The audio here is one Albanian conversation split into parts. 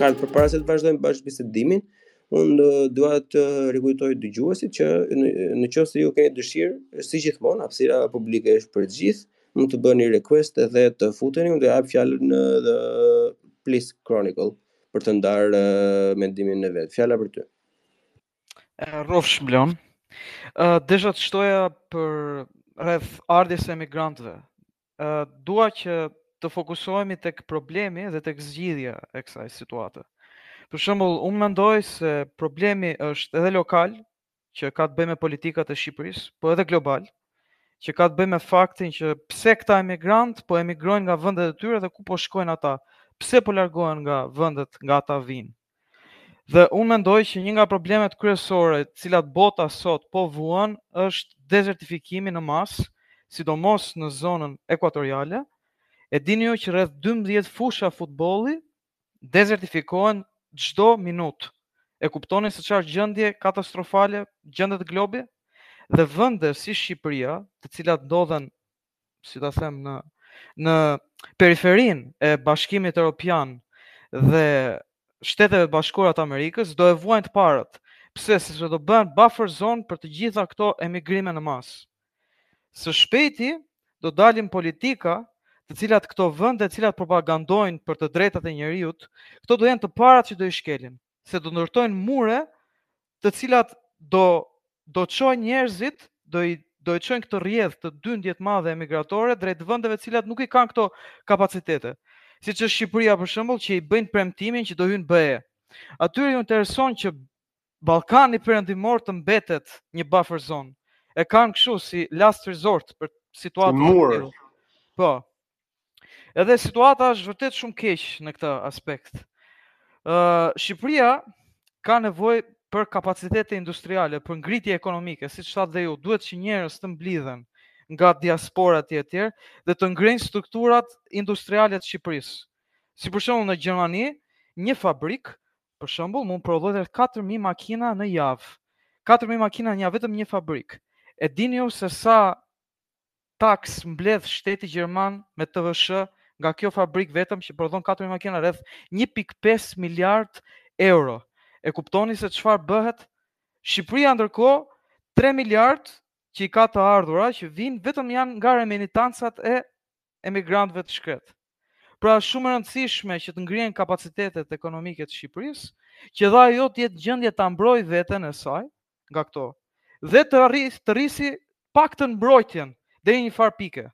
Karl, përpara se të vazhdojmë bashkëbisedimin, unë dua të rikujtoj dëgjuesit që në, në qoftë se ju keni dëshirë, si gjithmonë, hapësira publike është për të gjithë, mund të bëni request edhe të futeni, unë t'i jap fjalën dhe The Please Chronicle për të ndarë mendimin e vet. Fjala për ty. Rrofsh Blon. Uh, desha të shtoja përreth ardhjes së emigrantëve. Uh, dua që të fokusohemi tek problemi dhe tek zgjidhja e kësaj situate. Për shembull, unë mendoj se problemi është edhe lokal, që ka të bëjë me politikat e Shqipërisë, po edhe global, që ka të bëjë me faktin që pse këta emigrantë po emigrojnë nga vendet e tyre dhe ku po shkojnë ata? Pse po largohen nga vendet nga ata vijnë? Dhe unë mendoj që një nga problemet kryesore të cilat bota sot po vuan është dezertifikimi në masë, sidomos në zonën ekuatoriale. E dini ju që rreth 12 fusha futbolli dezertifikohen çdo minutë. E kuptoni se çfarë gjendje katastrofale gjendet globi? Dhe vende si Shqipëria, të cilat ndodhen si ta them në në periferinë e Bashkimit Europian dhe Shteteve të Bashkuara të Amerikës do e vuajnë të parat. Pse? Sepse do bëhen buffer zone për të gjitha këto emigrime në masë. Së shpejti do dalin politika të cilat këto vende të cilat propagandojnë për të drejtat e njeriut, këto do jenë të parat që do i shkelin. se do ndërtojnë mure të cilat do do çojnë njerëzit, do i do i çojnë këtë rrjedhë të dyndjes madhe migratore drejt vendeve të cilat nuk i kanë këto kapacitete. Siç është Shqipëria për shembull që i bëjnë premtimin që do hyjë në BE. Atyre ju intereson që Ballkani Perëndimor të mbetet një buffer zone. E kanë kështu si last resort për situatën e tillë. Po. Edhe situata është vërtet shumë keq në këtë aspekt. Uh, Shqipëria ka nevojë për kapacitete industriale, për ngritje ekonomike, siç thatë dhe ju, duhet që njerëz të mblidhen nga diaspora e tjerë e tjerë dhe të ngrenë strukturat industriale të Shqipërisë. Si për shembull në Gjermani, një fabrikë, për shembull, mund prodhojë 4.000 makina në javë. 4.000 makina në javë, vetëm një fabrikë. E dini ju se sa Taksë mbledh shteti gjerman me TVSH nga kjo fabrikë vetëm që prodhon katër mijë makina rreth një pikë pesë miliardë euro. E kuptoni se çfarë bëhet? Shqipëria ndërkohë tre miliardë që i ka të ardhura që vijnë vetëm janë nga remitancat e emigrantëve të shkretë. Pra është shumë e rëndësishme që të ngrihen kapacitetet ekonomike të Shqipërisë, që dhe ajo të jetë gjendje ta mbrojë veten e saj nga këto dhe të rrisi të rrisi paktën mbrojtjen deri një farë pike.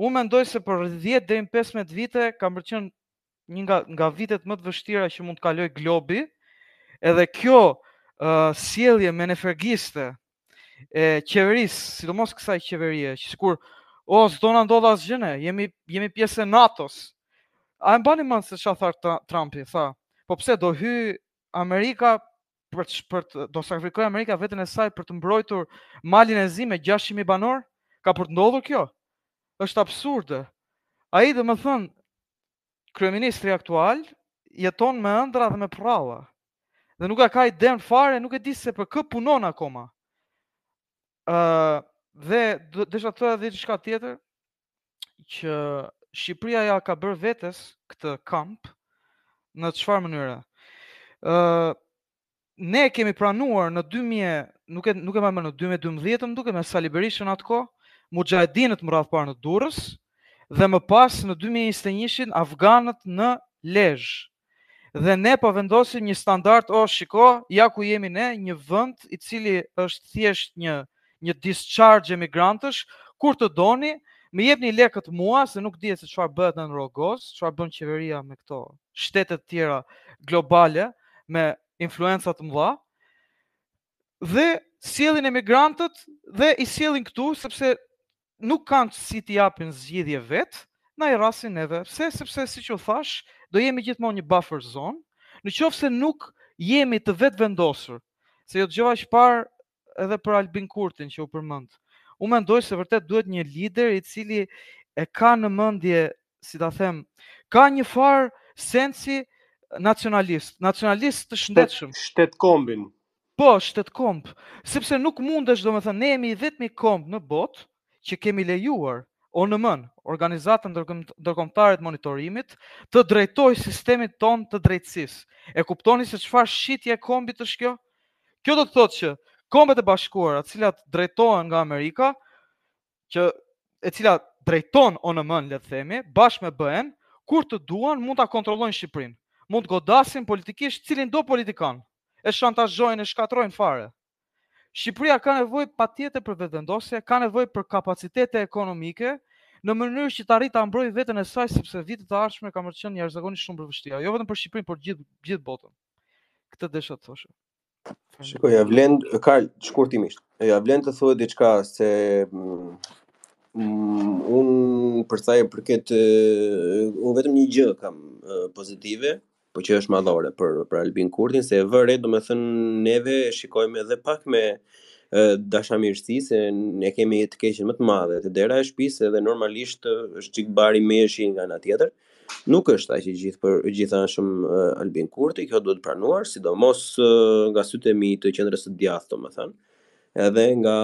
Unë mendoj se për 10 deri në 15 vite kanë për qënë një nga, nga vitet më të vështira që mund të kalojë globi, edhe kjo uh, sjellje menefergiste e qeverisë, sidomos kësaj qeverie, që sikur o s'do na ndodh asgjë ne, jemi jemi pjesë e NATO-s. A e mbani mend se çfarë tha Trumpi, tha, po pse do hyjë Amerika për të, për të do sakrifikojë Amerika veten e saj për të mbrojtur Malin e Zi me 600.000 banorë? Ka për të ndodhur kjo? Është absurde. Ai domethënë kryeministri aktual jeton me ëndrra dhe me përralla. Dhe nuk ia ka idenë fare, nuk e di se për kë punon akoma. Uh, dhe desha të edhe diçka tjetër që Shqipëria ia ka bërë vetes këtë kamp në çfarë mënyre. Ë uh, ne kemi pranuar në 2000, nuk e nuk e mbaj mend 2012, më duket me Sali Berishën atë kohë, muxhahedinët në radhë parë në Durrës dhe më pas në 2021-shin afganët në Lezhë. Dhe ne po vendosim një standard, o shiko, ja ku jemi ne, një vend i cili është thjesht një një discharge emigrantësh, kur të doni, më jepni lekët mua, se nuk dihet se çfarë bëhet nën rrogoz, çfarë bën qeveria me këto shtete të tjera globale me influenca të mëdha. Dhe sjellin emigrantët dhe i sjellin këtu sepse nuk kanë si t'i japin zgjidhje vetë, na i rrasin neve. Pse? Sepse siç u thashë, do jemi gjithmonë një buffer zone, në qoftë se nuk jemi të vetëvendosur, se jo dëgjova që parë edhe për Albin Kurtin që u përmend. Unë mendoj se vërtet duhet një lider i cili e ka në mendje, si ta them, ka njëfarë sensi nacionalist, nacionalist të shëndetshëm. Shtet kombin. Po, shtet komb. Sepse nuk mundesh, domethënë, ne jemi i vetmi komb në botë, që kemi lejuar ONM-në, Organizatën Ndërkombëtare të Monitorimit, të drejtojë sistemin tonë të drejtësisë. E kuptoni se çfarë shitje e kombit është kjo? Kjo do të thotë që Kombet e Bashkuara, të cilat drejtohen nga Amerika, që e cila drejton ONM-në, le të themi, bashkë me BE-në, kur të duan mund ta kontrollojnë Shqipërinë. Mund të godasin politikisht cilindo politikan. E shantazhojnë, e shkatërrojnë fare. Shqipëria ka nevojë patjetër për vetëvendosje, ka nevojë për kapacitete ekonomike, në mënyrë që të arrijë ta mbrojë veten e saj sepse vitet e ardhshme kanë për të qenë jashtëzakonisht shumë të vështira, jo vetëm për Shqipërinë, por gjithë gjithë botën. Këtë desha të thosha. Shiko, ia vlen Karl shkurtimisht. Ia vlen të thuhet diçka se mm, mm, un për sa i përket un vetëm një gjë kam pozitive, po që është madhore për për Albin Kurtin se e vë re domethënë neve e shikojmë edhe pak me dashamirësi se ne kemi të keqen më të madhe te dera e shtëpisë edhe normalisht është një çik bari meshi nga ana tjetër nuk është aq e gjithë për gjithashëm Albin Kurti kjo duhet pranuar sidomos nga sytë e mi të qendrës së djathtë domethënë edhe nga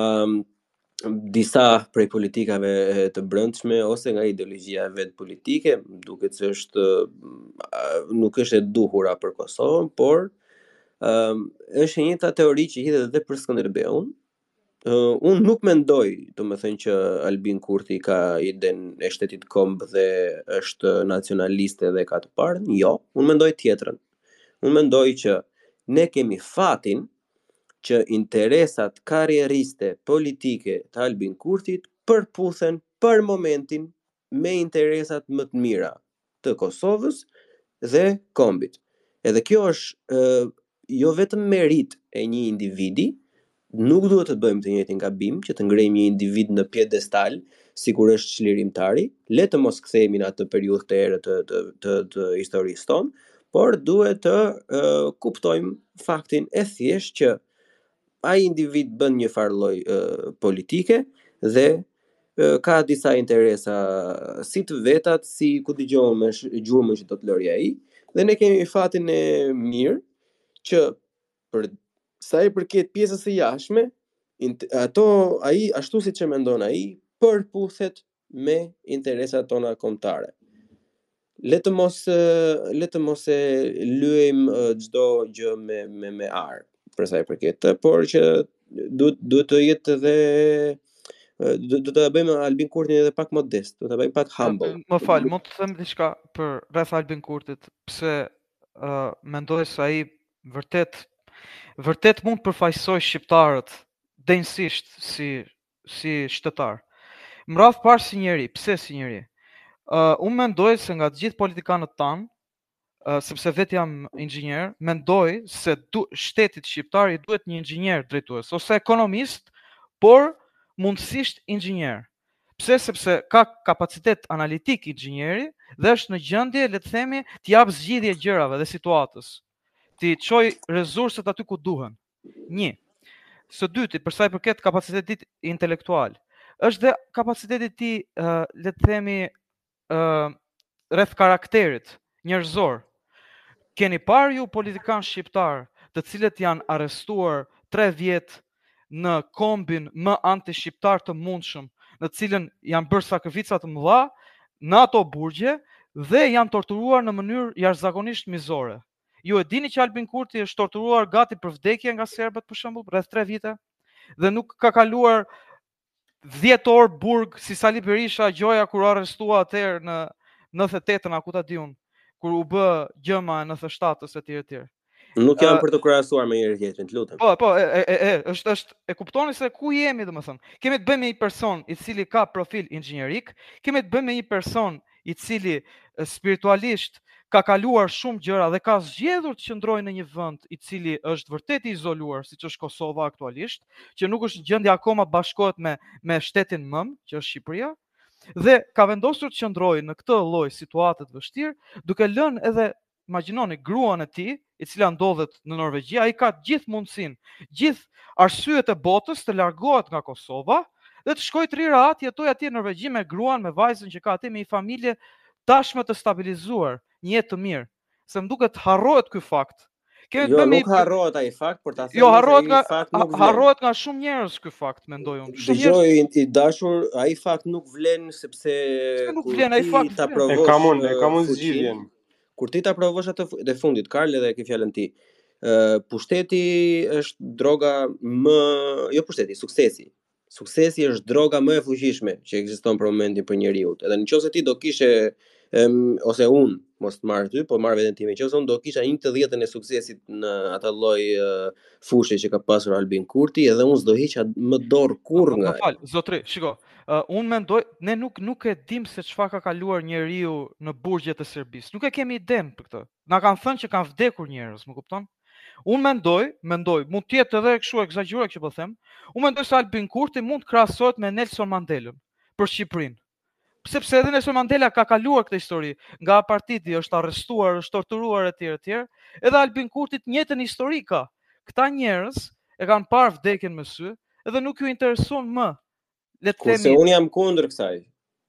disa prej politikave të brendshme ose nga ideologjia e vet politike, duket se është nuk është e duhura për Kosovën, por um, është e njëjta teori që hidhet edhe për Skënderbeun. Uh, unë nuk mendoj, domethënë që Albin Kurti ka idenë e shtetit komb dhe është nacionalist edhe ka të parën, jo, unë mendoj tjetrën. Unë mendoj që ne kemi fatin, që interesat karrieriste politike të Albin Kurtit përputhen për momentin me interesat më të mira të Kosovës dhe kombit. Edhe kjo është jo vetëm meritë e një individi, nuk duhet të bëjmë të njëjtin gabim që të ngrejmë një individ në piedestal sikur është çlirimtari, le të mos kthehemi në atë periudhë të errët të të të, të historisë tonë, por duhet të uh, kuptojmë faktin e thjeshtë që ai individ bën një farë lloj uh, politike dhe uh, ka disa interesa si të vetat, si ku dëgjojmë me gjurmën që do të lërë ai dhe ne kemi fatin e mirë që për sa i përket pjesës së jashtme, ato ai ashtu siç e mendon ai, përputhet me interesat tona kombëtare. Le të mos le të mos e lyejmë çdo gjë me me me ar për sa i përket, por që duhet duhet të jetë edhe do do ta bëjmë Albin Kurtin edhe pak modest, do ta bëjmë pak humble. Më fal, mund të them diçka për rreth Albin Kurtit, pse uh, mendoj se ai vërtet vërtet mund të përfaqësojë shqiptarët denjësisht si si shtetar. Në radhë të parë si njeri, pse si njeri? Uh, unë mendoj se nga të gjithë politikanët tanë, uh, sepse vetë jam inxhinier, mendoj se du, shtetit shqiptar i duhet një inxhinier drejtues, ose ekonomist, por mundësisht inxhinier. Pse sepse ka kapacitet analitik inxhinieri dhe është në gjendje, le të themi, t'i japë zgjidhje gjërave dhe situatës. T'i çojë rezurset aty ku duhen. Një. Së dyti, për sa i përket kapacitetit intelektual, është dhe kapaciteti i tij, uh, le të themi, uh, rreth karakterit njerëzor. Keni parë ju politikanë shqiptarë, të cilët janë arrestuar 3 vjet në kombin më antishqiptar të mundshëm, në të cilën janë bërë sakrifica të mëdha në ato burgje dhe janë torturuar në mënyrë jashtëzakonisht mizore. Ju e dini që Albin Kurti është torturuar gati për vdekje nga serbët për shembull rreth 3 vite dhe nuk ka kaluar 10 orë burg si Sali Berisha gjoja kur u arrestua atëherë në 98-ën a ku ta di un kur u bë gjëma e 97-ës etj etj. Nuk janë uh, për të krahasuar me njëri tjetrin, lutem. Po, po, e, e, e, e, është është e kuptoni se ku jemi, domethënë. Kemi të bëjmë me një person i cili ka profil inxhinierik, kemi të bëjmë me një person i cili spiritualisht ka kaluar shumë gjëra dhe ka zgjedhur të qëndrojë në një vend i cili është vërtet i izoluar, siç është Kosova aktualisht, që nuk është në gjendje akoma të bashkohet me me shtetin mëm, që është Shqipëria, dhe ka vendosur të qëndrojë në këtë lloj situate të vështirë, duke lënë edhe imagjinoni gruan e tij, e cila ndodhet në Norvegji, ai ka gjithë mundësinë, gjithë arsyet e botës të largohet nga Kosova dhe të shkojë të rrijë, të jetojë atje në Norvegji me gruan, me vajzën që ka atje, me një familje tashmë të stabilizuar, një jetë të mirë. Se më duket harrohet ky fakt. Kemi jo, nuk harrohet ai fakt, por ta them jo, harrohet nga, fakt nuk vlen. Harrohet nga shumë njerëz ky fakt, mendoj unë. Shumë njerëz. Dëgjo i dashur, ai fakt nuk vlen sepse nuk vlen ai fakt. Ta provosh. E kam unë, e kam unë zgjidhjen. Kur ti ta provosh atë të fundit, Karl edhe e ke fjalën ti. Ë pushteti është droga më, jo pushteti, suksesi. Suksesi është droga më e fuqishme që ekziston për momentin për njeriun. Edhe nëse ti do kishe em, ose un, mos të marr ty, po marr veten time, nëse un do kisha 1/10 e suksesit në atë lloj e, fushe që ka pasur Albin Kurti, edhe un s'do hiqa më dorë kurrë nga. Më fal, zotri, shiko, Uh, unë mendoj, ne nuk nuk e dimë se çfarë ka kaluar njeriu në burgjet e Serbisë. Nuk e kemi idenë për këtë. Na kanë thënë që kanë vdekur njerëz, më kupton? Unë mendoj, mendoj, mund të jetë edhe kështu e ekzagjeruar që po them. Unë mendoj se Albin Kurti mund të krahasohet me Nelson Mandelën për Shqipërinë. Sepse edhe Nelson Mandela ka kaluar këtë histori, nga aparteidi është arrestuar, është torturuar etj etj. Edhe Albin Kurti të njëjtën histori ka. Këta njerëz e kanë parë vdekjen me sy, edhe nuk u intereson më Le të themi. Kurse un jam kundër kësaj.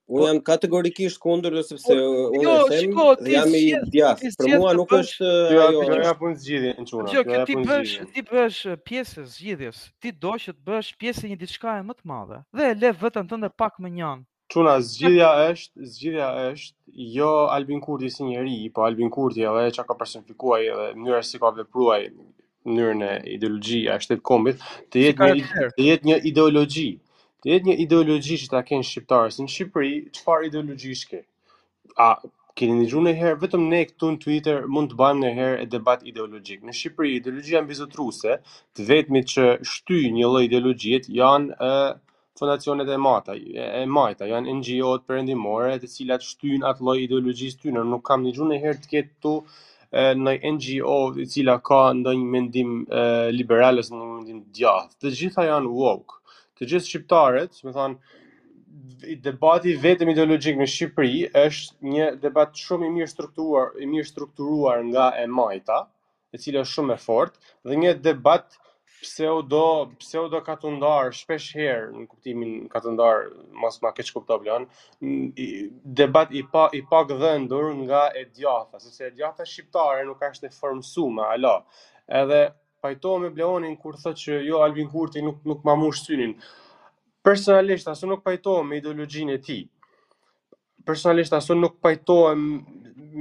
Un po- jam kategorikisht kundër do sepse po, un jo, e them dhe jam i djathtë. Për mua nuk është jo, ajo. Jo, ja po zgjidhjen çuna. Jo, kjo ti bëhesh, ti bëhesh pjesë e zgjidhjes. Ti do që të bëhesh pjesë e një diçkaje më të madhe. Dhe e le veten tënde pak mënjanë. Çuna, zgjidhja është, zgjidhja është jo Albin Kurti si njeri, po Albin Kurti edhe ça ka personifikuar edhe mënyra si ka vepruar mënyrën e ideologjia shtet kombit, të jetë një të jetë një ideologji. Të jetë një ideologji që ta kenë shqiptarët në Shqipëri, çfarë ideologjish ke? A keni ndëgjuar në herë vetëm ne këtu në Twitter mund të bëjmë ndonjëherë e debat ideologjik. Në Shqipëri ideologjia mbizotruse, të vetmit që shtyjnë një lloj ideologjie janë ë fondacionet e mata, e majta, janë NGO-të perëndimore, të cilat shtyn atë lloj ideologjisë tyre. Nuk kam ndëgju ndonjëherë të ketë këtu ndonjë NGO e cila ka ndonjë mendim e, liberal ose ndonjë mendim të djathtë. Të gjitha janë woke. Të gjithë shqiptarët, me thanë, debati vetëm ideologjik në Shqipëri është një debat shumë i mirëstrukturuar, i mirëstrukturuar nga e majta, e cila është shumë e fortë dhe një debat pseudo pseudo katundar shpesh herë në kuptimin katundar mos ma keqkupto Bleon debat i pa i pagdhendur nga e djathta sepse e djathta shqiptare nuk ka është e formësume ala edhe pajtohem me Bleonin kur thotë që jo Albin Kurti nuk nuk ma mush synin personalisht asu nuk pajtohem me ideologjinë e tij personalisht asu nuk pajtohem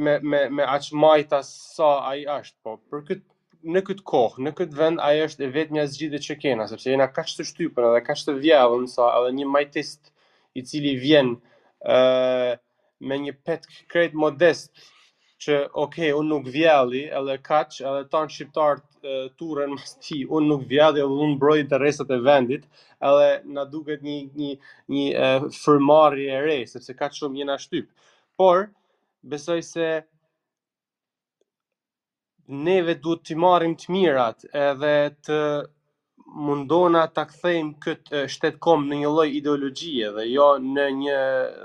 me me me aq majta sa ai është, po për këtë në këtë kohë, në këtë vend ai është e vetmja zgjidhje që kena, sepse jena kaq të shtypur edhe kaq të vjedhun sa edhe një majtist i cili vjen ë me një petk krejt modest që ok, unë nuk vjedhi, edhe kaq, edhe tan shqiptarët e, turren mas tij, unë nuk vjedhi, edhe unë mbroj interesat e vendit, edhe na duket një një një e, frymëmarrje e re, sepse kaq shumë jena shtyp. Por besoj se neve duhet t'i marrim të mirat edhe të mundona ta kthejmë këtë eh, shtetkomb në një lloj ideologjie dhe jo në një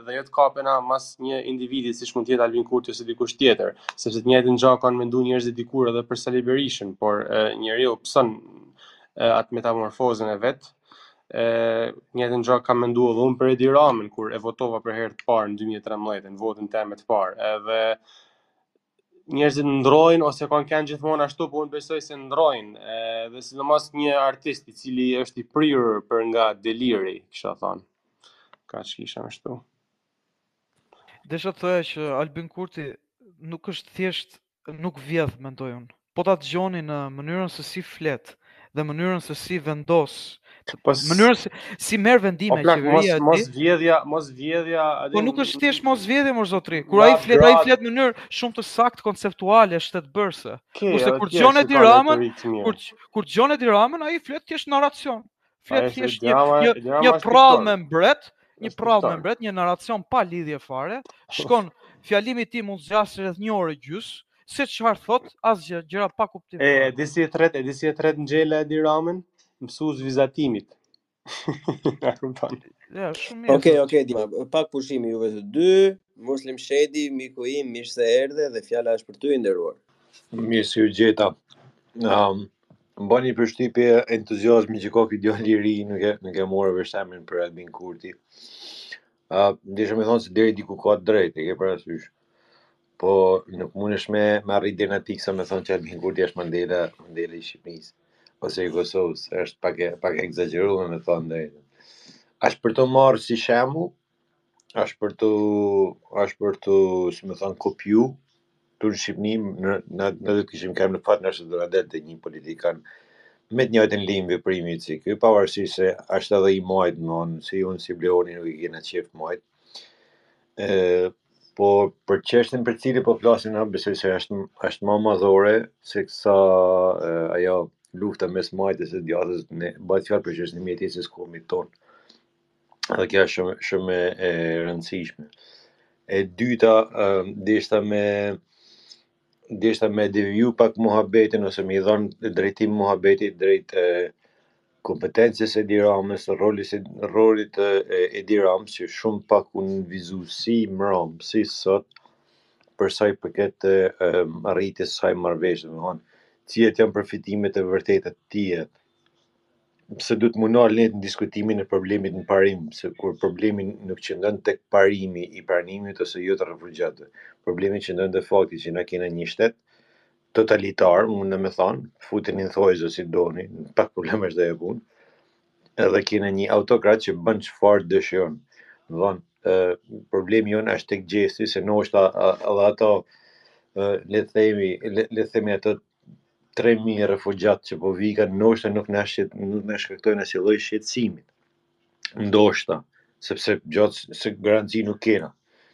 dhe jo të kapena mas një individi siç mund të jetë Albin Kurti ose dikush tjetër, sepse të njëjtën gjë kanë mendu njerëzit dikur edhe për Sali Berishën, por eh, njeriu pëson eh, atë metamorfozën e vet. Të njëjtën gjë kam mendu edhe unë për Edi Ramën kur e votova për herë të parë në 2013 në votën teme të parë. Edhe njerëzit ndrojnë ose kanë kenë gjithmonë ashtu, po unë besoj se ndrojnë, e, dhe sidomos një artist i cili është i prirur për nga deliri, kisha thanë. Kaq kisha me shtu. Desha të thoja që Albin Kurti nuk është thjesht nuk vjedh, mendoj unë. po ta dëgjoni në mënyrën se si flet dhe mënyrën se si vendos po mënyrën se si merr vendime po, qeveria mos, mosvjedhja mosvjedhja po nuk është thjesht mosvjedhje mor zotri kur ai flet ai flet në mënyrë shumë të saktë konceptuale shtetbërse kurse kur dëgjon Edi Ramën kur kur dëgjon Edi Ramën ai flet thjesht narracion flet thjesht një një, një përrallë me mbret, një përrallë me mbret, një narracion pa lidhje fare, shkon fjalimi i tij mund të zgjasë rreth një orë e gjys, se çfarë thot, asgjë, gjëra pa kuptim. E di si e thërret, e di si e thërret Ngjela Edi Ramën, mësues vizatimi. Ja, shumë mirë. Okej, okej, Dima, pak pushimi juve të dy. Muslim Shedi, miku im, mirë se erdhe dhe fjala është për ty i nderuar. Mirë se ju gjeta. Ëm, um, Më bën një përshtypje entuziazmi që ka ky djalë i ri, nuk e nuk e mora vesh emrin për Albin Kurti. Ë, desha me thonë se deri diku ka të drejtë, e ke parasysh. Po nuk mundesh me me arrit deri në atë pikë sa me thonë që Albin Kurti është Mandela, Mandela i Shqipërisë ose i Kosovës, është pak e pak e ekzagjeruar me thonë të drejtën. Është për të marrë si shembull, Asht për tu, asht për tu, si me than, kopju ktu n Shqipni, na do t kishim kan me fat nashta do na delte nji politikan me t njajtën linj veprimi si ky, pavarsisht se asht edhe i majt domthon, si unë si Bleoni nuk i kena qef t majt, po për çështjen për t cilën po flasim na besoj se asht ma madhore se sa ajo lufta mes majtës e djathtës, bahet fjalë për çështjen e mjedises kombit ton. Dhe kjo është shumë shumë e e rëndësishme. E dyta, ë, deshta me deshta me deviju pak muhabetin ose me i dhon drejtim muhabetit drejt e, kompetencës së Edi Ramës, rolit së rolit të e, Edi Ramës që është shumë pak u nënvizu si mbrëm, si sot për sa i përket e, e, arritjes së kësaj marrëveshje, domethënë cilat janë përfitimet e vërteta të tija. pse duhet me u nal ne në diskutimin e problemit në parim, se kur problemi nuk qëndron tek parimi i pranimit ose jo të refugjatëve. Problemi qëndron te fakti që na kena një shtet totalitar, mund me than, futeni në thojza si doni, pa problem është ajo punë, edhe kena një autokrat që bën çfarë dëshiron. Domethonë, ë problemi jonë është tek gjesti se ndoshta edhe ato ë le të themi le, le të themi ato tre mijë refugjat që po vikan, ndoshta nuk na shqet, nuk na shkaktojnë asnjë lloj shqetësimi. Ndoshta, sepse gjithsesi garanci nuk kena.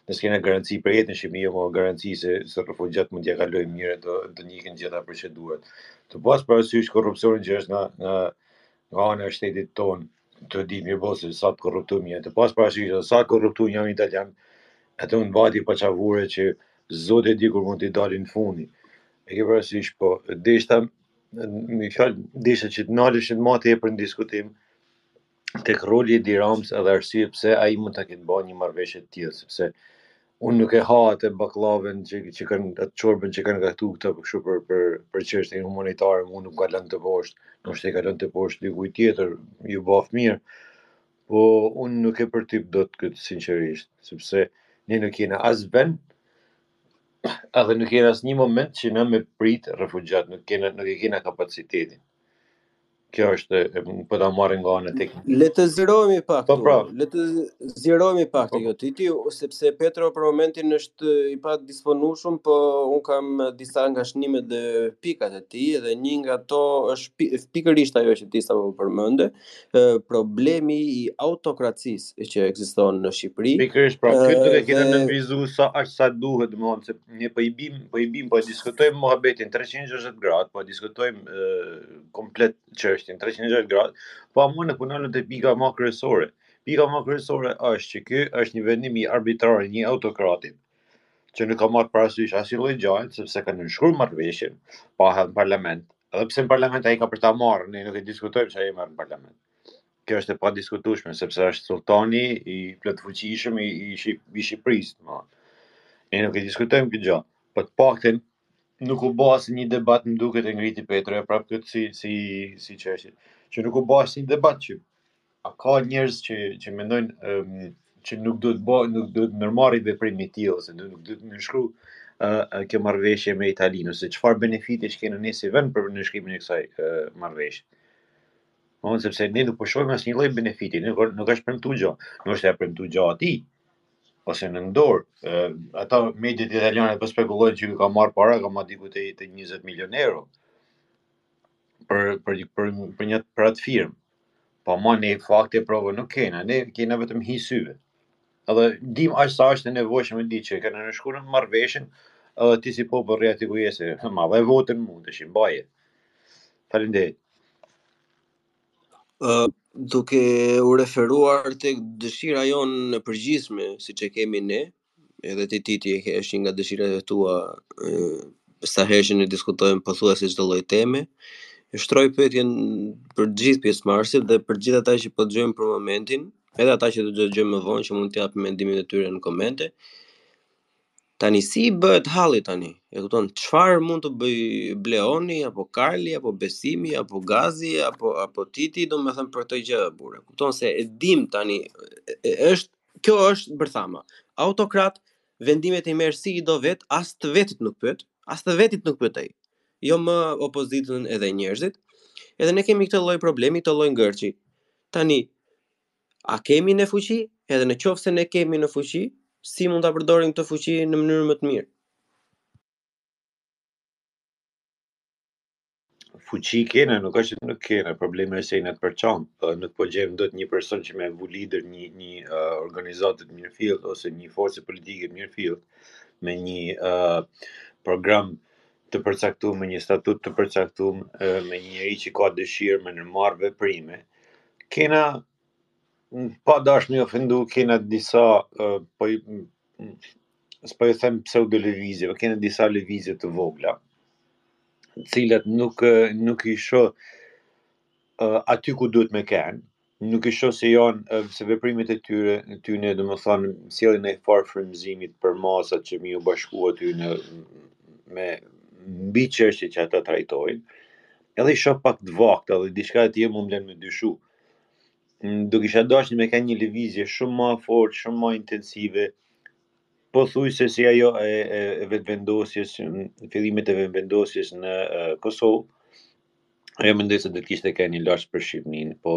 Ne s'kena garanci për jetën në Shqipëri, jo ma garanci se se refugjat mund t'ia kalojnë mirë e do do ndjekin gjitha procedurat. Tu pas parasysh korrupsionin që është nga nga nga ana e shtetit tonë, Tu e dit mirë po se sa të korruptum jemi. Tu pas parasysh se sa korruptum janë italianët, atëherë mund t bahet një paçavure që zoti e di kur mund t'i dalin fundi. E ke parasysh po, deshta me fjalë deshta që të nalëshin më tej për në diskutim tek roli i Edi Ramës edhe arsyet pse ai mund ta ketë bërë një marrëveshje të tillë, sepse Unë nuk e ha atë bakllavën që që kanë atë çorbën që kanë gatu këta për kështu për për për çështje humanitare, unë nuk e kaloj dot poshtë, ndoshta e kalon dot poshtë dikush tjetër, ju baftë mirë, po unë nuk e përtyp dot këtë sinqerisht, sepse ne nuk jena as vend, edhe nuk jena as një moment që ne me prit refugjat, nuk kena nuk e kena kapacitetin. Kjo është po ta marrim nga ana teknike. Le të zgjerohemi pak. Po pra, le të zgjerohemi pak po. jo ti ti, sepse Petro për momentin është i padisponueshëm, po un kam disa nga shnimet dhe pikat e tij dhe një nga to është pikërisht ajo që ti sapo përmende, problemi i autokracisë që ekziston në Shqipëri. Pikërisht, pra, këtë nuk e kemi nënvizu sa aq sa duhet, domethënë se ne po i bim, po i bim, po diskutojmë muhabetin 360 gradë, po diskutojmë komplet çështjen 360 gradë, po ama nuk po ndalemi te pika më kryesore. Pika më kryesore është që ky është një vendim arbitrar i një autokrati që nuk ka marrë parasysh asnjë lloj gjaje sepse ka nënshkru marrëveshjen pa hy në parlament. Edhe pse në parlament ai ka për ta marrë, ne nuk e diskutojmë që ai e merr në parlament. Kjo është e padiskutueshme sepse është sultani i plotfuqishëm i i, i Shqipërisë, domethënë. Ne nuk e diskutojmë këtë gjë, po të paktën Nuk u bë asnjë debat, më duket e ngriti Petroja prapë këtë si si si çështje. Që nuk u bë asnjë debat që a ka njerëz që që mendojnë um, që nuk duhet të bëhet, nuk duhet ndërmarrë një veprim i tillë ose nuk duhet nënshkru uh, kjo marrëveshje me Italinë ose çfarë benefitesh kena ne si vend për nënshkrimin e kësaj uh, marrëveshje. Domthonë sepse ne nuk po shohim asnjë lloj benefiti, nuk nuk është premtuar gjë. Nuk është premtuar gjë atij, ose nën dorë. Ë, ata mediat italiane po spekulojnë që ka marr para, ka marr diku te te 20 milion euro për për për për një për atë firmë. Po ama ne fakte e prova nuk kena, ne kena vetëm hi syve. Edhe dim aq sa është e nevojshme me dit që kanë nënshkru një marrveshje, edhe ti si popull rri aty ku je se ma dhe votën mund të s'ia baje. Faleminderit. duke u referuar tek dëshira jonë e përgjithshme, siç e kemi ne, edhe ti Titi e ke një nga dëshirat e tua, e, sa herë që ne diskutojmë pothuajse çdo lloj teme, e shtroj pyetjen për të gjithë pjesëmarrësit dhe për të gjithë ata që po dëgjojnë për momentin, edhe ata që do të dëgjojnë më vonë që mund të japin mendimin e tyre në komente, Tani si i bëhet halli tani? E kupton, çfarë mund të bëj Bleoni apo Karli apo Besimi apo Gazi apo apo Titi, domethënë për këtë gjë bre. Kupton se e dim tani është kjo është bërthama. Autokrat vendimet i merr si i do vet, as të vetit nuk pyet, as të vetit nuk pyet ai. Jo më opozitën edhe njerëzit. Edhe ne kemi këtë lloj problemi, këtë lloj ngërçi. Tani A kemi ne fuqi? Edhe në qoftë se ne kemi në fuqi, si mund ta përdorim këtë fuqi në mënyrë më të mirë? Fuqi kena, nuk është që nuk kena, problemi është se jena të përçamë, po nuk po gjejmë dot një person që me vu lider një, një uh, organizatë të mirëfilltë, ose një forcë politike të mirëfilltë, me një uh, program të përcaktum me një statut të përcaktum me një njeri që ka dëshirë me ndërmarrë veprime Kena pa dash me ofendu, kena disa po i s'po i them pseudolëvizje, po kena disa lëvizje të vogla, të cilat nuk nuk i shoh aty ku duhet me kenë, nuk i shoh se janë se veprimet e tyre tyne domethënë sjellin ndonjë farë frymëzimi për masat që me ju bashku atyne me mbi çështje që ata trajtojnë, Edhe i shoh pak të vakta dhe diçka e tillë mu më len me dyshu. Mm, Do kisha dasht me kanë një lëvizje shumë ma e fortë, shumë ma intensive, pothuajse si ajo e, e, e vetëvendosjes, mm, fillimet e vetëvendosjes në e, Kosovë. Ajo mendoj se do të kishte kanë një lashë për Shqipninë, po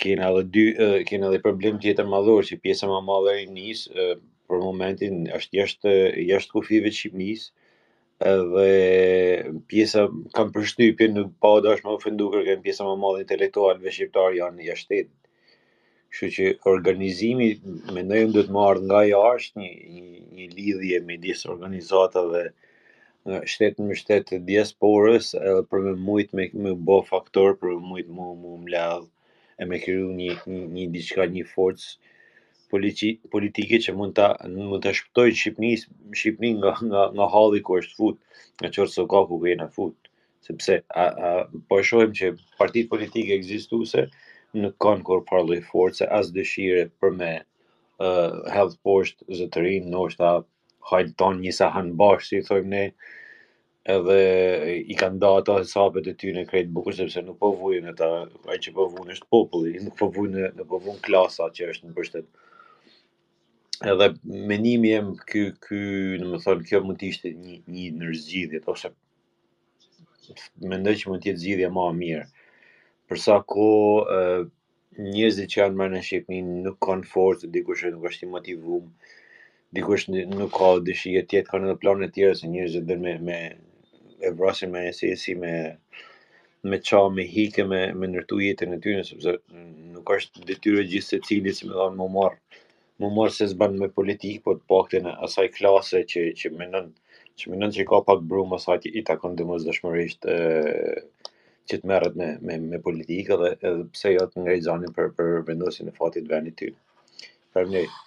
Kena edhe dy, kena edhe problem tjetër madhor që pjesa ma e madhe e rinisë për momentin është jashtë jashtë kufijve të Shqipnisë, edhe pjesa kam përshtypjen nuk pa dasht me ofendu kërkënd pjesa më e madhe e intelektualëve shqiptarë janë jashtë shtetit, kështu që organizimi mendoj un duhet me ardh nga jashtë, nji lidhje midis organizatave shtet me shtet të diasporës edhe për me mujt me u bë faktor për me mujt mu mu mbledh e me kriju një një, një diçka një forcë polici, politike që mund ta mund ta shpëtojë Shqipnin Shqipnin nga nga nga halli ku është fut nga qorrsokaku ku jena fut sepse a, a po e shohim që partitë politike ekzistuese nuk kanë kurrfarë lloj force as dëshire për me uh, hedh poshtë zotërin ndoshta hajnë tanë një sahan bashkë si i thojmë ne edhe i kanë da ato hesabet e tyne krejt bukur sepse nuk po vujnë ata ai që po vujnë është populli nuk po vujnë nuk po vujnë klasa që është në pushtet edhe menimi jem ky ky domethënë kjo mund të ishte një një ndër zgjidhjet ose mendoj që mund të jetë zgjidhja ma e mirë për sa kohë Njerëzit që janë mrenë në Shqipëni nuk kanë forcë, dikush nuk është i motivum, dikush nuk ka dëshirë, tjetër kanë edhe plane të tjera se njerëzit edhe e e vrasin me se si si me me ça me hike me me ndërtu jetën e tyne sepse nuk është detyrë gjithë secilit si me thanë me marr mu marrë se s'ban me politikë, po të paktën asaj klase që që menon që menon që ka pak brumë asaj që i takon domosdoshmërisht e, që të merret me me me politikë dhe edhe pse jo të ngrejë zanin për për vendosjen e fatit të venit tyne. Faleminderit.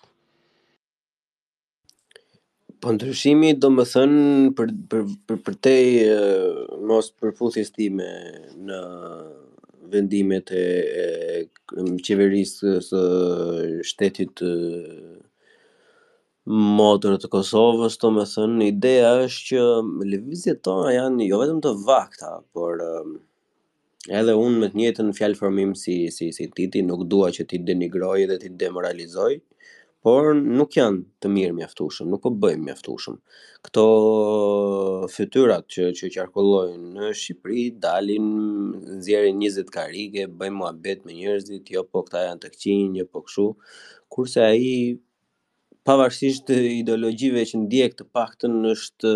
Po ndryshimi domethën për për për përtej mospërputhjes time në vendimet e qeverisë së shtetit motër të Kosovës domethën ideja është që lëvizjet tona janë jo vetëm të vakta por Edhe unë me të njëjtën fjalëformim si si si Titi, nuk dua që t'i denigroj dhe t'i demoralizoj, por nuk janë të mirë mjaftueshëm, nuk po bëjmë mjaftueshëm. Këto fytyrat që që qarkullojnë në Shqipëri dalin, nxjerrin 20 karrige, bëjmë muhabet me njerëzit, jo po këta janë të këqinj, jo po kështu, kurse ai Pavarësisht ideologjive që ndjek të paktën është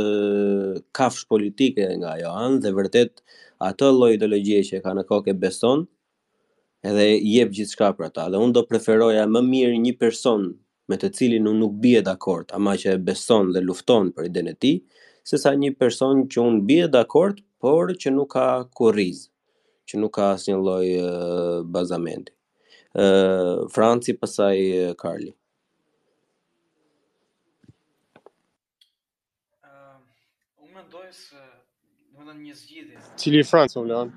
kafshë politike nga ajo anë dhe vërtet atë lloj ideologjie që e ka në kokë e beson edhe i jep gjithçka për ata. Dhe unë do preferoja më mirë një person me të cilin unë nuk bie dakord, ama që e beson dhe lufton për idenë e tij, sesa një person që unë bie dakord, por që nuk ka kurriz, që nuk ka asnjë lloj bazamenti. Franci pastaj Karli. Unë mendoj se do të një zgjidhje. Cili Franci, Vlon?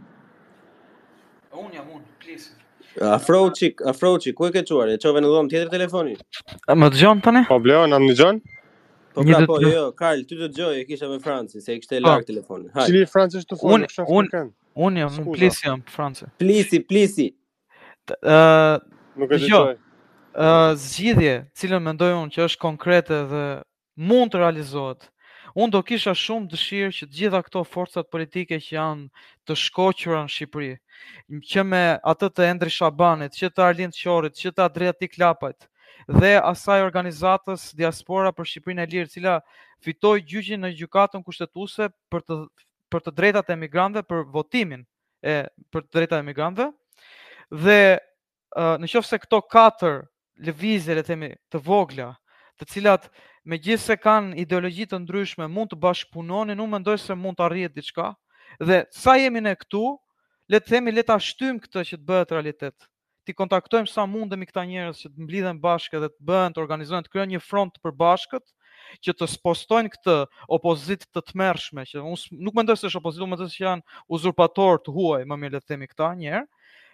Unë jam unë, plisi. Afrohu çik, afrohu çik, ku e ke çuar? E çove në dhomë tjetër telefonin? A më dëgjon tani? Po, alo, na dëgjon? Po pra, po, jo, jo, Karl, ty të dëgjoj, e kisha me Franci, se e kishte larg telefonin. Hajde. Cili Franci është të foni, kush është Afrikan? Unë jam, unë plisi jam për Francë. Plisi, plisi. Ë, nuk e dëgjoj. Ë, zgjidhje, të cilën mendoj unë që është konkrete dhe mund të realizohet. Unë do kisha shumë dëshirë që të gjitha këto forcat politike që janë të shkoqura në Shqipëri, që me atë të Endri Shabanit, që të Arlind Qorit, që të Adriatik Lapajt, dhe asaj organizatës Diaspora për Shqipërinë e Lirë, e cila fitoi gjyqin në gjykatën kushtetuese për të për të drejtat e emigrantëve për votimin, për të drejtat e emigrantëve dhe uh, në qoftë se këto katër lëvizje le të themi të vogla, të cilat megjithëse kanë ideologji të ndryshme mund të bashkëpunonin, unë mendoj se mund të arrihet diçka dhe sa jemi ne këtu, le të themi le ta shtym këtë që të bëhet realitet. t'i kontaktojmë sa mundemi këta njerëz që të mblidhen bashkë dhe të bëhen të organizohen të krijojnë një front të përbashkët që të spostojnë këtë opozitë të tmerrshme që unë nuk mendoj se është opozitë, unë mendoj se janë uzurpatorë të huaj, më mirë le të themi këta njerëz.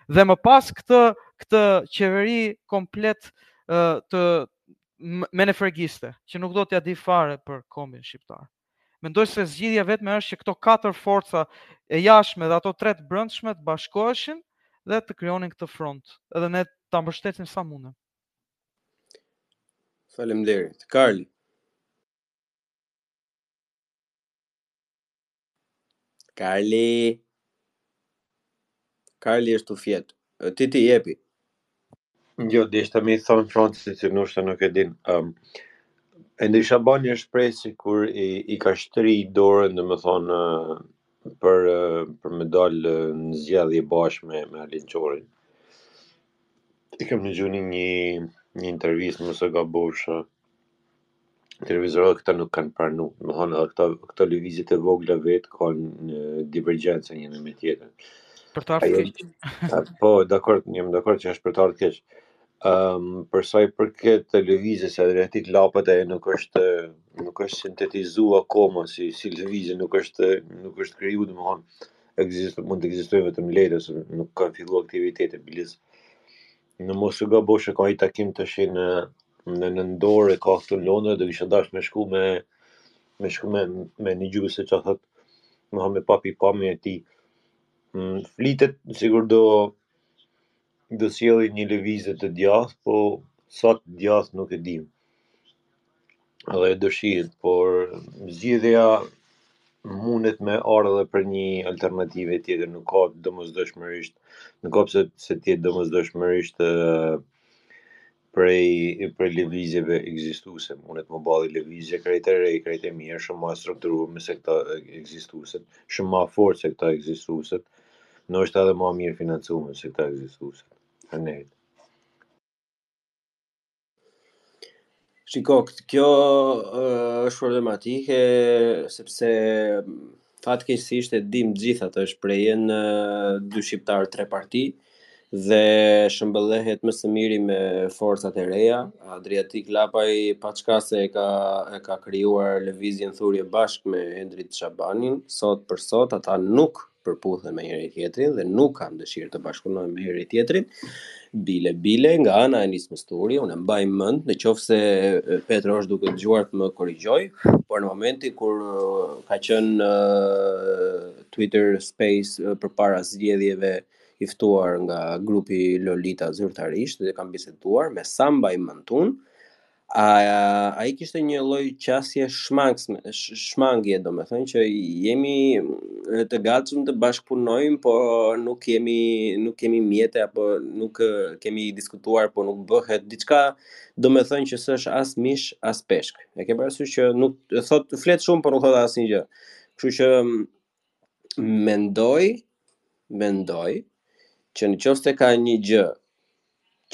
Dhe më pas këtë këtë qeveri komplet uh, të menefregiste, që nuk do t'ia dijë fare për kombin shqiptar. Mendoj se zgjidhja e vetme është që këto katër forca të jashtme dhe ato tre të brendshme të bashkoheshin dhe të krijonin këtë front. Edhe ne ta mbështesim sa mundemi. Faleminderit. Karli. Karli. Karli është u fjet. Ti ti jepi. Jo, deshta me i thënë Francit se në qoftë se nuk e din. Um, Endri Shabani është shpreh sikur i, i ka shtri dorën, domethënë, për, për me dalë në zgjedhje bashkë me, me Arlind Qorin. E kam ndëgju në një, një intervistë, mos gabofsha. televizive këta nuk kanë pranu, domethënë edhe këta këto lëvizje të vogla vetë kanë një divergjencë njëna me tjetrën. Për të ardhur keq. Po, dakord, jam dakord që është për të ardhur keq. Ëm um, për sa i përket lëvizjes së Adriatik Lapajt ajo nuk është nuk është sintetizuar akoma si si lëvizje nuk është nuk është krijuar domethënë ekziston mund të ekzistojë vetëm në letër se nuk ka filluar aktivitet bilis Në mos gabofsha ka një takim tashi në në nëntor e ka këtu në Londër do kisha dashur me shku me me shku me me ndëgju se çfarë thot me pa pikë pamjen e tij. Mm, Flitet sikur do do sjelli një lëvizje të djathtë, po sa e djathtë nuk e dim. dhe dëshirë, por zgjidhja mundet me ardhë edhe prej një alternative tjetër, nuk ka domosdoshmërisht, nuk ka pse të jetë domosdoshmërisht ë prej prej lëvizjeve ekzistuese, mundet me u ba lëvizje krejt e re, krejt e mirë, shumë ma e strukturume se këto ekzistueset, shumë ma e fortë se këto ekzistueset, ndoshta edhe ma mirë e financume se këto ekzistueset. Faleminderit. Shiko, kjo është problematike sepse fatkeqësisht e dim të gjithë atë shprehjen dy shqiptarë tre parti dhe shëmbëllehet më së miri me forcat e reja. Adriatik Lapaj paçka se e ka e ka krijuar lëvizjen Thurje bashkë me Endrit Shabanin, sot për sot ata nuk përputhen me njëri-tjetrin dhe nuk kanë dëshirë të bashkëpunojnë me njëri-tjetrin, bile bile nga ana e Nisma Thurje, unë mbaj mend, në qoftë se Petro është duke dëgjuar të më korrigjojë, por në momentin kur ka qenë Twitter Space përpara zgjedhjeve i ftuar nga grupi Lolita zyrtarisht dhe kam biseduar me sa mbaj mend unë, A, ai kishte një lloj qasje shmangësme, shmangje, domethënë që jemi të gatshëm të bashkëpunojmë, po nuk jemi, nuk kemi mjete, apo nuk kemi diskutuar, po nuk bëhet diçka, domethënë që s'është as mish, as peshk. E ke parasysh që nuk, thotë, flet shumë, por nuk thotë asnjë gjë. Kështu që Mendoj, mendoj që në qoftë se ka një gjë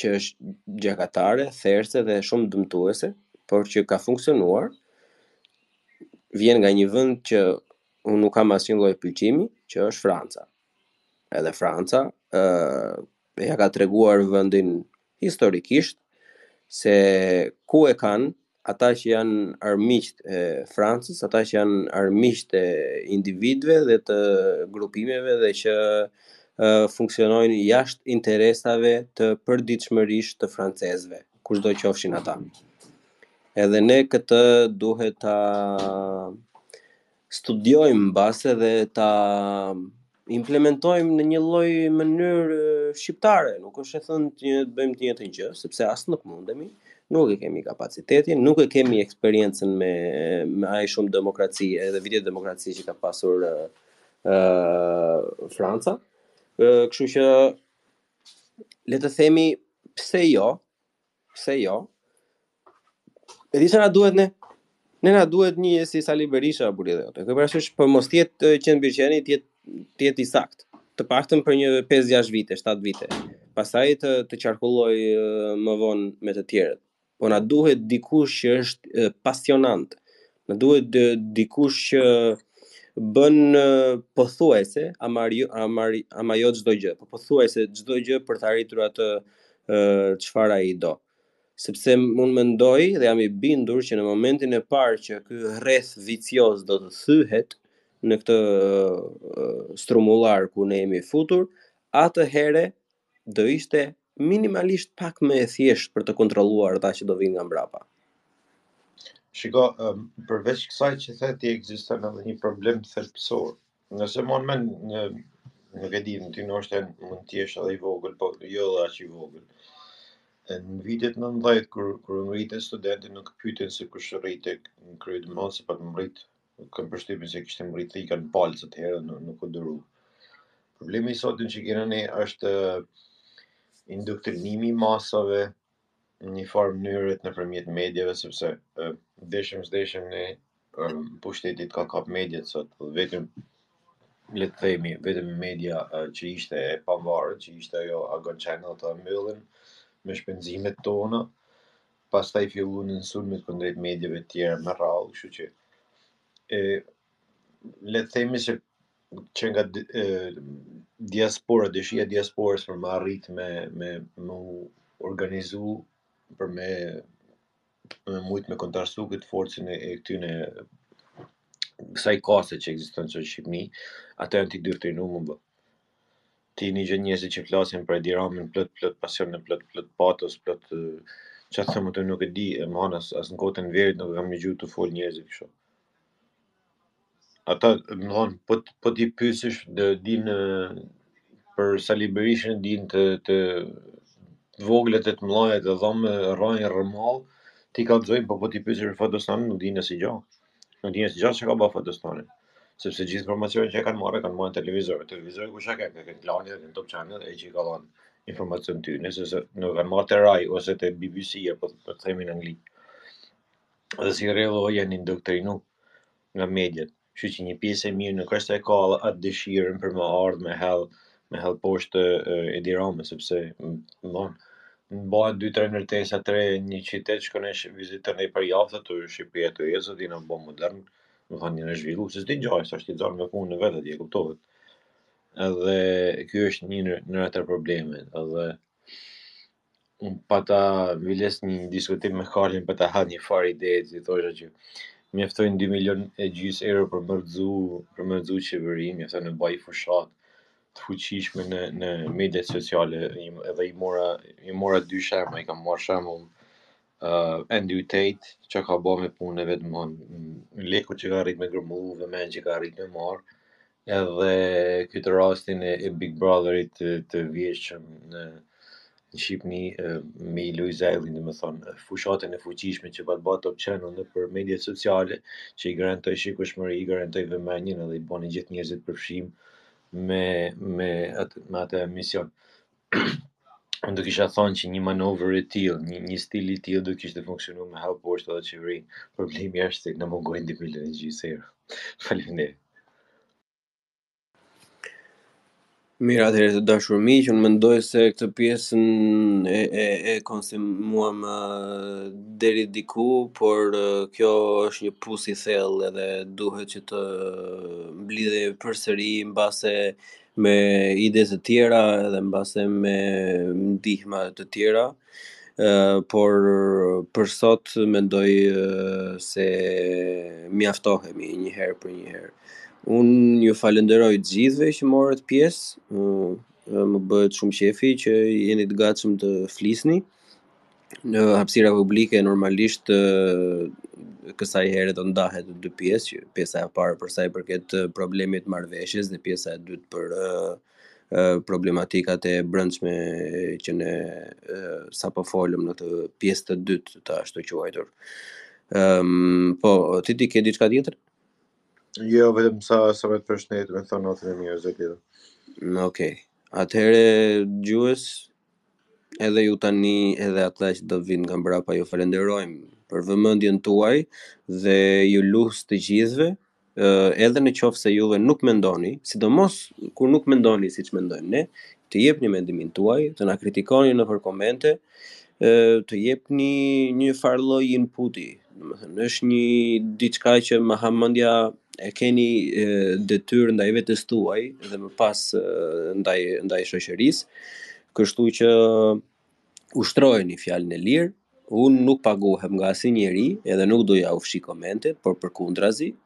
që është gjakatare, therëse dhe shumë dëmtuese, por që ka funksionuar, vjen nga një vend që unë nuk kam asnjë lloj pëlqimi, që është Franca. Edhe Franca ë ia ka treguar vendin historikisht se ku e kanë ata që janë armiqtë e Francës, ata që janë armiqtë e individëve dhe të grupimeve dhe që funksionojnë jashtë interesave të përditshmërisë të francezëve, kushdo qofshin ata. Edhe ne këtë duhet ta studiojmë mbase dhe ta implementojmë në një lloj mënyrë shqiptare, nuk është e thënë të të bëjmë të njëjtën gjë, sepse as nuk mundemi, nuk e kemi kapacitetin, nuk e kemi eksperiencën me me aq shumë demokraci edhe vite demokraci që ka pasur ë Franca. Ë, kështu që le të themi pse jo, Pse jo? E di ç'na duhet ne? Ne na duhet një si Sali Berisha apo lidhë jote. E ke parasysh po mos të jetë qen bir qeni, të jetë të jetë i saktë. Të paktën për një 5-6 vite, 7 vite. Pastaj të, të qarkullojë më vonë me të tjerët. Po na duhet dikush që është pasionant, Na duhet dë, dikush që bën pothuajse ama jo, ama ama jo çdo gjë, po pothuajse çdo gjë për të arritur atë çfarë ai do. Sepse unë mendoj dhe jam i bindur që në momentin e parë që ky rreth vicioz do të thyhet në këtë strumullar ku ne jemi futur, atëherë do ishte minimalisht pak më e thjeshtë për të kontrolluar ata që do vijnë nga mbrapa. Shiko, um, përveç kësaj që the ti ekziston edhe një problem thelbësor. Nëse mban mend, nuk e di, ti ndoshta mund të jesh edhe i vogël, po jo edhe aq i vogël. Në vitet 90, kur, kur u ngritën studentët, nuk pyetën se kush rritë në kryetë më se pa të më rritë Kam përshtypjen se kishte mbrri thika në palcë atë herë, nuk, nuk u duru. Problemi i sotëm që kena ne është indoktrinimi i masave në një farë mënyre nëpërmjet mediave, sepse deshëm s'deshëm ne pushteti ka kap mediat sot, vetëm le të themi, vetëm media që ishte e pavarur, që ishte ajo Agon Channel ta mbyllën me shpenzimet tona, pastaj fillun sulmet kundrejt mediave të tjera me radhë, kështu që e le të themi se që nga e, diaspora, dëshira diasporës për me arrit me me u organizu për me me mujt me kontrastu këtë forcën e, e këtyne kësaj kaste që ekziston në Shqipëni, ata janë të dyrë të më bë. Ti i ndëgjon njerëzit që flasin për Edi Ramën plot plot pasion e plot plot patos plot çfarë të them atë nuk e di ma thon as as në gotën e verit nuk e kam dëgjuar tu fol njerëzit kështu. Ata më thon po t- po t'i pyesësh do din e, për Sali Berishën din të të të voglat e të mëdhatë dhamb rranj rrëmall t'i kallxojnë po po t'i pyesësh për Fatos Nanon nuk din asgjë. Nuk dinë asgjë çka ka ba Fatos Nano. Sepse gjithë informacionin që kanë marrë, kanë marrë n'televizor. Televizorin kush e ka? Ka TV Klani dhe Top Channel e që i ka dhënë informacion ty. Se nuk kanë marrë te Rai ose te BBC e po të themi në Angli. Dhe si rrjedhim janë indoktrinu nga mediat. Kështu që një pjesë e mirë nuk është e ka atë dëshirën për me ardh me hedh me hedh poshtë Edi Ramën, sepse më ban dy tre ndërtesa te një qytet shkon e viziton ai për javë aty në Shqipëri aty e thot jena ba modern, domethanë jena zhvillu, se s'di gja s'asht i zanë me punë vetë atje, kuptohet. Edhe ky është një nga ato probleme, edhe Unë pata biles një diskutim me Kalin pata dhanë një farë ide që thosha që mjaftojnë 2 milion e gjys euro për me rrëzu, për me rrëzu qeverinë, mjafton me ba fushat të fuqishme në në mediat sociale i- edhe i mora i mora dy shembuj, i kam marrë shembull uh, Andrew Tate ça ka ba me punë vetëm lekët që ka arrit me grumu vëmendjen që ka arrit me marr edhe këtë rastin e, e Big Brotherit të, të vjetshëm në në Shqipni me Luiz Ejllin domethënë fushatën e fuqishme që pat ba Top Channel nëpër mediat sociale që i garantoi shikueshmëri, i garantoi vëmendjen edhe i bani gjithë njerëzit përfshim me, me, atë, me atë emision Unë do kisha thënë që një manovër e tillë, një, një stil i tillë do kishte funksionuar me hedh poshtë edhe qeverinë. Problemi është se na mungojnë 2 milionë e gjysë euro. Faleminderit. Mirë, atëherë të dashur miq, unë mendoj se këtë pjesën e e, e konsumuam ë, deri diku, por ë, kjo është një pus i thellë edhe duhet që të mblidhemi përsëri mbase me ide të tjera edhe mbase me ndihma të tjera, por për sot mendoj se mjaftohemi një herë për një herë. Unë ju falënderoj të gjithëve që morët pjesë, më bëhet shumë qefi që jeni të gatshëm të flisni. në hapësira publike normalisht kësaj herë do ndahet në dy pjesë, pjesa e parë për sa i përket problemit të marrëveshjes dhe pjesa e dytë për problematikat e brendshme që ne sapo folëm në këtë pjesë të dytë të ashtuquajtur. Ëm po, ti, ti ke diçka tjetër? Jo, vetëm sa sa me të përshëndet, me thënë natën e mirë zë tjetër. Në, Okej. Atëherë dëgjues Edhe ju tani edhe ata që do vinë nga mbrapa ju falenderojmë për vëmendjen tuaj dhe ju lus të gjithëve, ë, edhe në qoftë se juve nuk mendoni, sidomos kur nuk mendoni siç mendojmë ne, të jepni mendimin tuaj, të na kritikoni nëpër komente, ë, të jepni një farë lloj inputi, Domethënë është një diçka që ma ha mendja e keni detyrë ndaj vetes tuaj dhe më pas ndaj ndaj shoqërisë. Kështu që ushtrojeni fjalën e lirë. Unë nuk paguhem nga asnjë njeri, edhe nuk do jua fshi komentet, por përkundrazi,